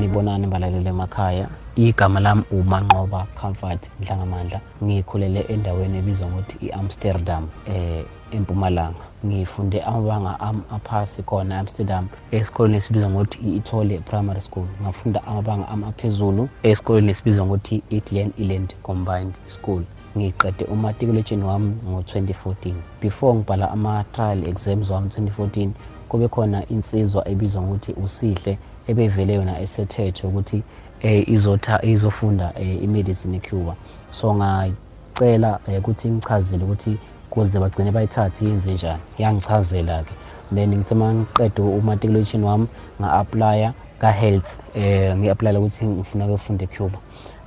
sanibonani balaleli emakhaya? Igama lami umanqoba comfort nhlangamandla. Ngikhulele endaweni ebizwa ngokuthi i-amsterdam eh empumalanga. Ngifunde amabanga ami aphasi khona e-amsterdam. Esikoleni esibizwa ngokuthi i-ithole primary school. Ngafunda amabanga ami aphezulu esikoleni esibizwa ngokuthi i-glen eland combined school. Ngiqede umatikuletsheni wami ngo-2014 before ngibhala ama-trial exams wami 2014 kube khona insizwa ebizwa ngokuthi usihle ebevele yona esethethwe ukuthi eh izotha izofunda eh, imedicine eCuba. So ngacela eh, ukuthi ngichazele ukuthi kuze bagcine bayithathe yenze njani. Yangichazela ke then ngithi mangiqeda umatriculation wami nga-aplya ka-health eh ngi-aplyela ukuthi ngifuna ukufunda eCuba.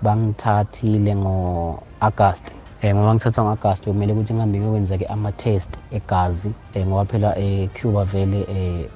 Bangithathile ngo-August eh ngoba ngithatha ngo-August bekumele ukuthi ngihambe ngiyokwenza-ke ama-test egazi eh ngoba phela eCuba vele eh,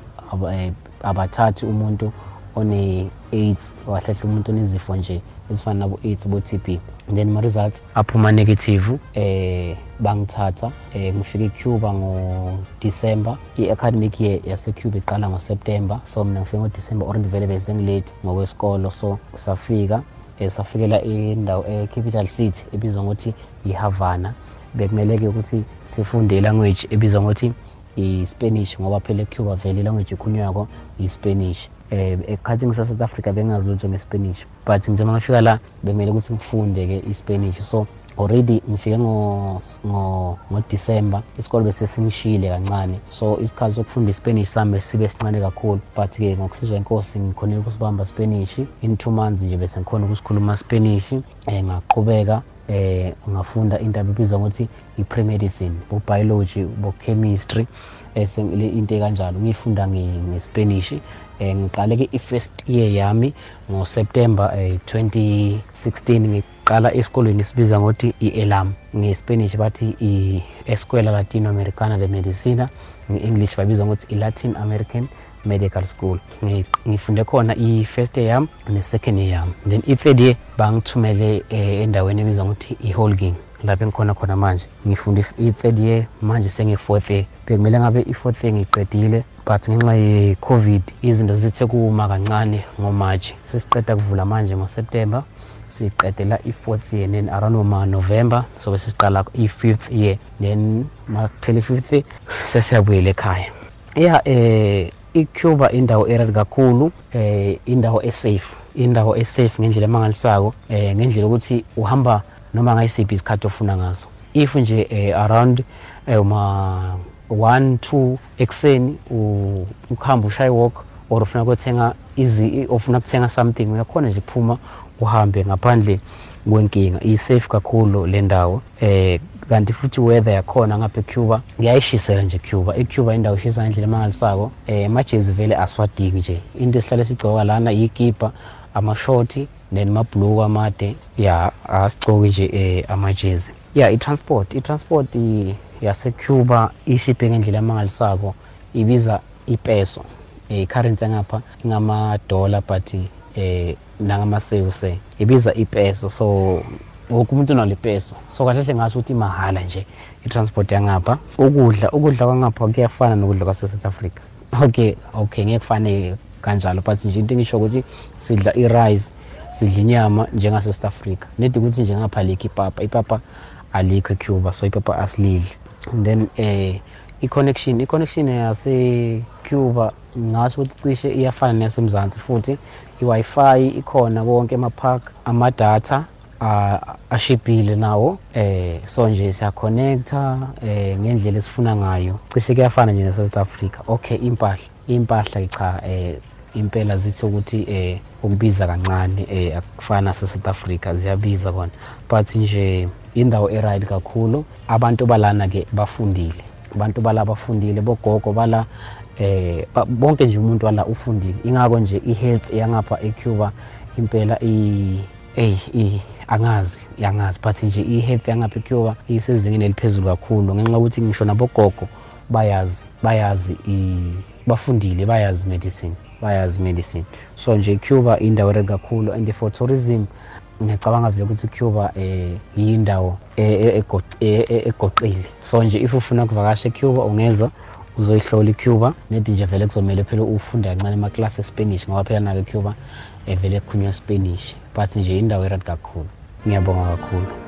eh abathathi umuntu one-aids wahlehla umuntu onezifo nje ezifana nabo-aids bo-tb then ma-results aphuma negative? Eh bangithatha eh ngifike ecuba ngodisemba i-academic year yasecuba iqala ngoseptemba so mina ngifike ngodisemba already vele besengilate ngokwesikolo. So safika eh safikela indawo e-capital city ebizwa ngokuthi ihavana bekumele-ke ukuthi sifunde ilanguage ebizwa ngokuthi i-spanish ngoba phela ecuba vele ilanguage ikhulunywako i-spanish eh ekhathini sase-south africa bengazi lutho nge-spanish but njengoba ngifika la bekumele ukuthi ngifunde-ke i-spanish. So already ngifike ngodisemba isikole bese singishiyile kancane. So isikhathi sokufunda ispanish sami sibe sincane kakhulu but-ke ngokusizwa inkosi ngikhonile ukusibamba spanish. In two months nje bese ngikhona ukusikhuluma spanish um ngaqhubeka eh ngafunda indaba ebizwa ngokuthi i-premedicine bo-biology bo-chemistry eh into kanjalo ngiyifunda nge-spanish eh ngiqale-ke i-first year yami ngoseptember eh, 2016 ngiqala esikolweni sibiza ngokuthi i-elam nge-spanish bathi i-escuela latino americana de medicina. Nge-english babiza ngokuthi i-latin american medical school. Ngifunde khona i-first year yami ne-second year yami. Then i-third year bangithumele eh, endaweni ebizwa ngokuthi i-holging lapho engikhona khona manje. Ngifunda i-third year manje sengi-fourth year. Bekumele ngabe i-fourth year ngiyiqedile but ngenxa ye-covid izinto zithe kuma kancane ngomarch. Sesiqeda kuvula manje ngoseptember. Siqedela i-fourth year then around ngoma-november sobe sesiqala i-fifth year then makuphela i-fifth sesiyabuyela ekhaya. Ya eh icuba indawo erari kakhulu eh indawo esafe indawo esafe ngendlela emangalisako eh ngendlela ukuthi uhamba noma ngayisiphi isikhathi ofuna ngaso. If nje eh, around eh, uma 1 2 ekuseni ukuhamba ushaye walk or ufuna ukuthenga izi ofuna ukuthenga something uyakhona nje kuphuma uhambe ngaphandle kwenkinga. I-safe kakhulu le ndawo eh kanti futhi weather yakhona ngapha ecuba ngiyayishisela nje cuba ecuba indawo ishisa ngendlela emangalisako eh amajezi vele aswadingi nje. Into esihlale sigcoka lana yikipa amashoti then mabhuluku amade. Ya asigcoki nje eh amajezi. Ya i-transport. I-transport yasecuba ishiphe ngendlela emangalisako ibiza ipeso i-currency engapha ingamadola but eh nangamasewuse ibiza ipeso. So wonke umuntu unalo ipeso. So kahle hle ngasho ukuthi imahhala nje i-transport yangapha. Ukudla ukudla kwangapha kuyafana nokudla kwase-south africa. Okay okay ngeke kufane kanjalo but nje into engisho ukuthi sidla i-rice sidla inyama njengase-south africa. Nedi ukuthi nje ngapha alikho ipapa ipapa alikho ecuba so ipapa asilidli. Then eh i-connection i-connection yase-cuba ngasho ukuthi cishe iyafana neyasemzansi futhi. I-wi-fi ikhona konke emapark amadatha ashibhile nawo. Eh so nje siyaconnecta eh ngendlela esifuna ngayo. Cishe kuyafana nje ne-south africa. Okay impahla impahla cha eh impela zithi ukuthi eh ukubiza kancane eh akufana se-south africa ziyabiza kona. But nje indawo e-right kakhulu abantu balana ke bafundile. Abantu bala bafundile bogogo bala eh bonke nje umuntu wala ufundile. Ingako nje i-health yangapha ecuba impela i hey angazi yangazi but nje i-health yangapha ecuba isezingeni eliphezulu kakhulu. Ngenxa yokuthi ngisho nabogogo bayazi bayazi bafundile bayazi medicine bayazi medicine. So nje icuba indawo eri kakhulu and for tourism ngiyacabanga vele ukuthi icuba eh yindawo egoqile. So nje if ufuna ukuvakasha ecuba ungeza uzoyihlola icuba nedi nje vele kuzomele phela ufunde kancane amaklasi espanish ngoba phela nako icuba evele kukhulunywa spanish. But nje indawo erad kakhulu. Ngiyabonga kakhulu.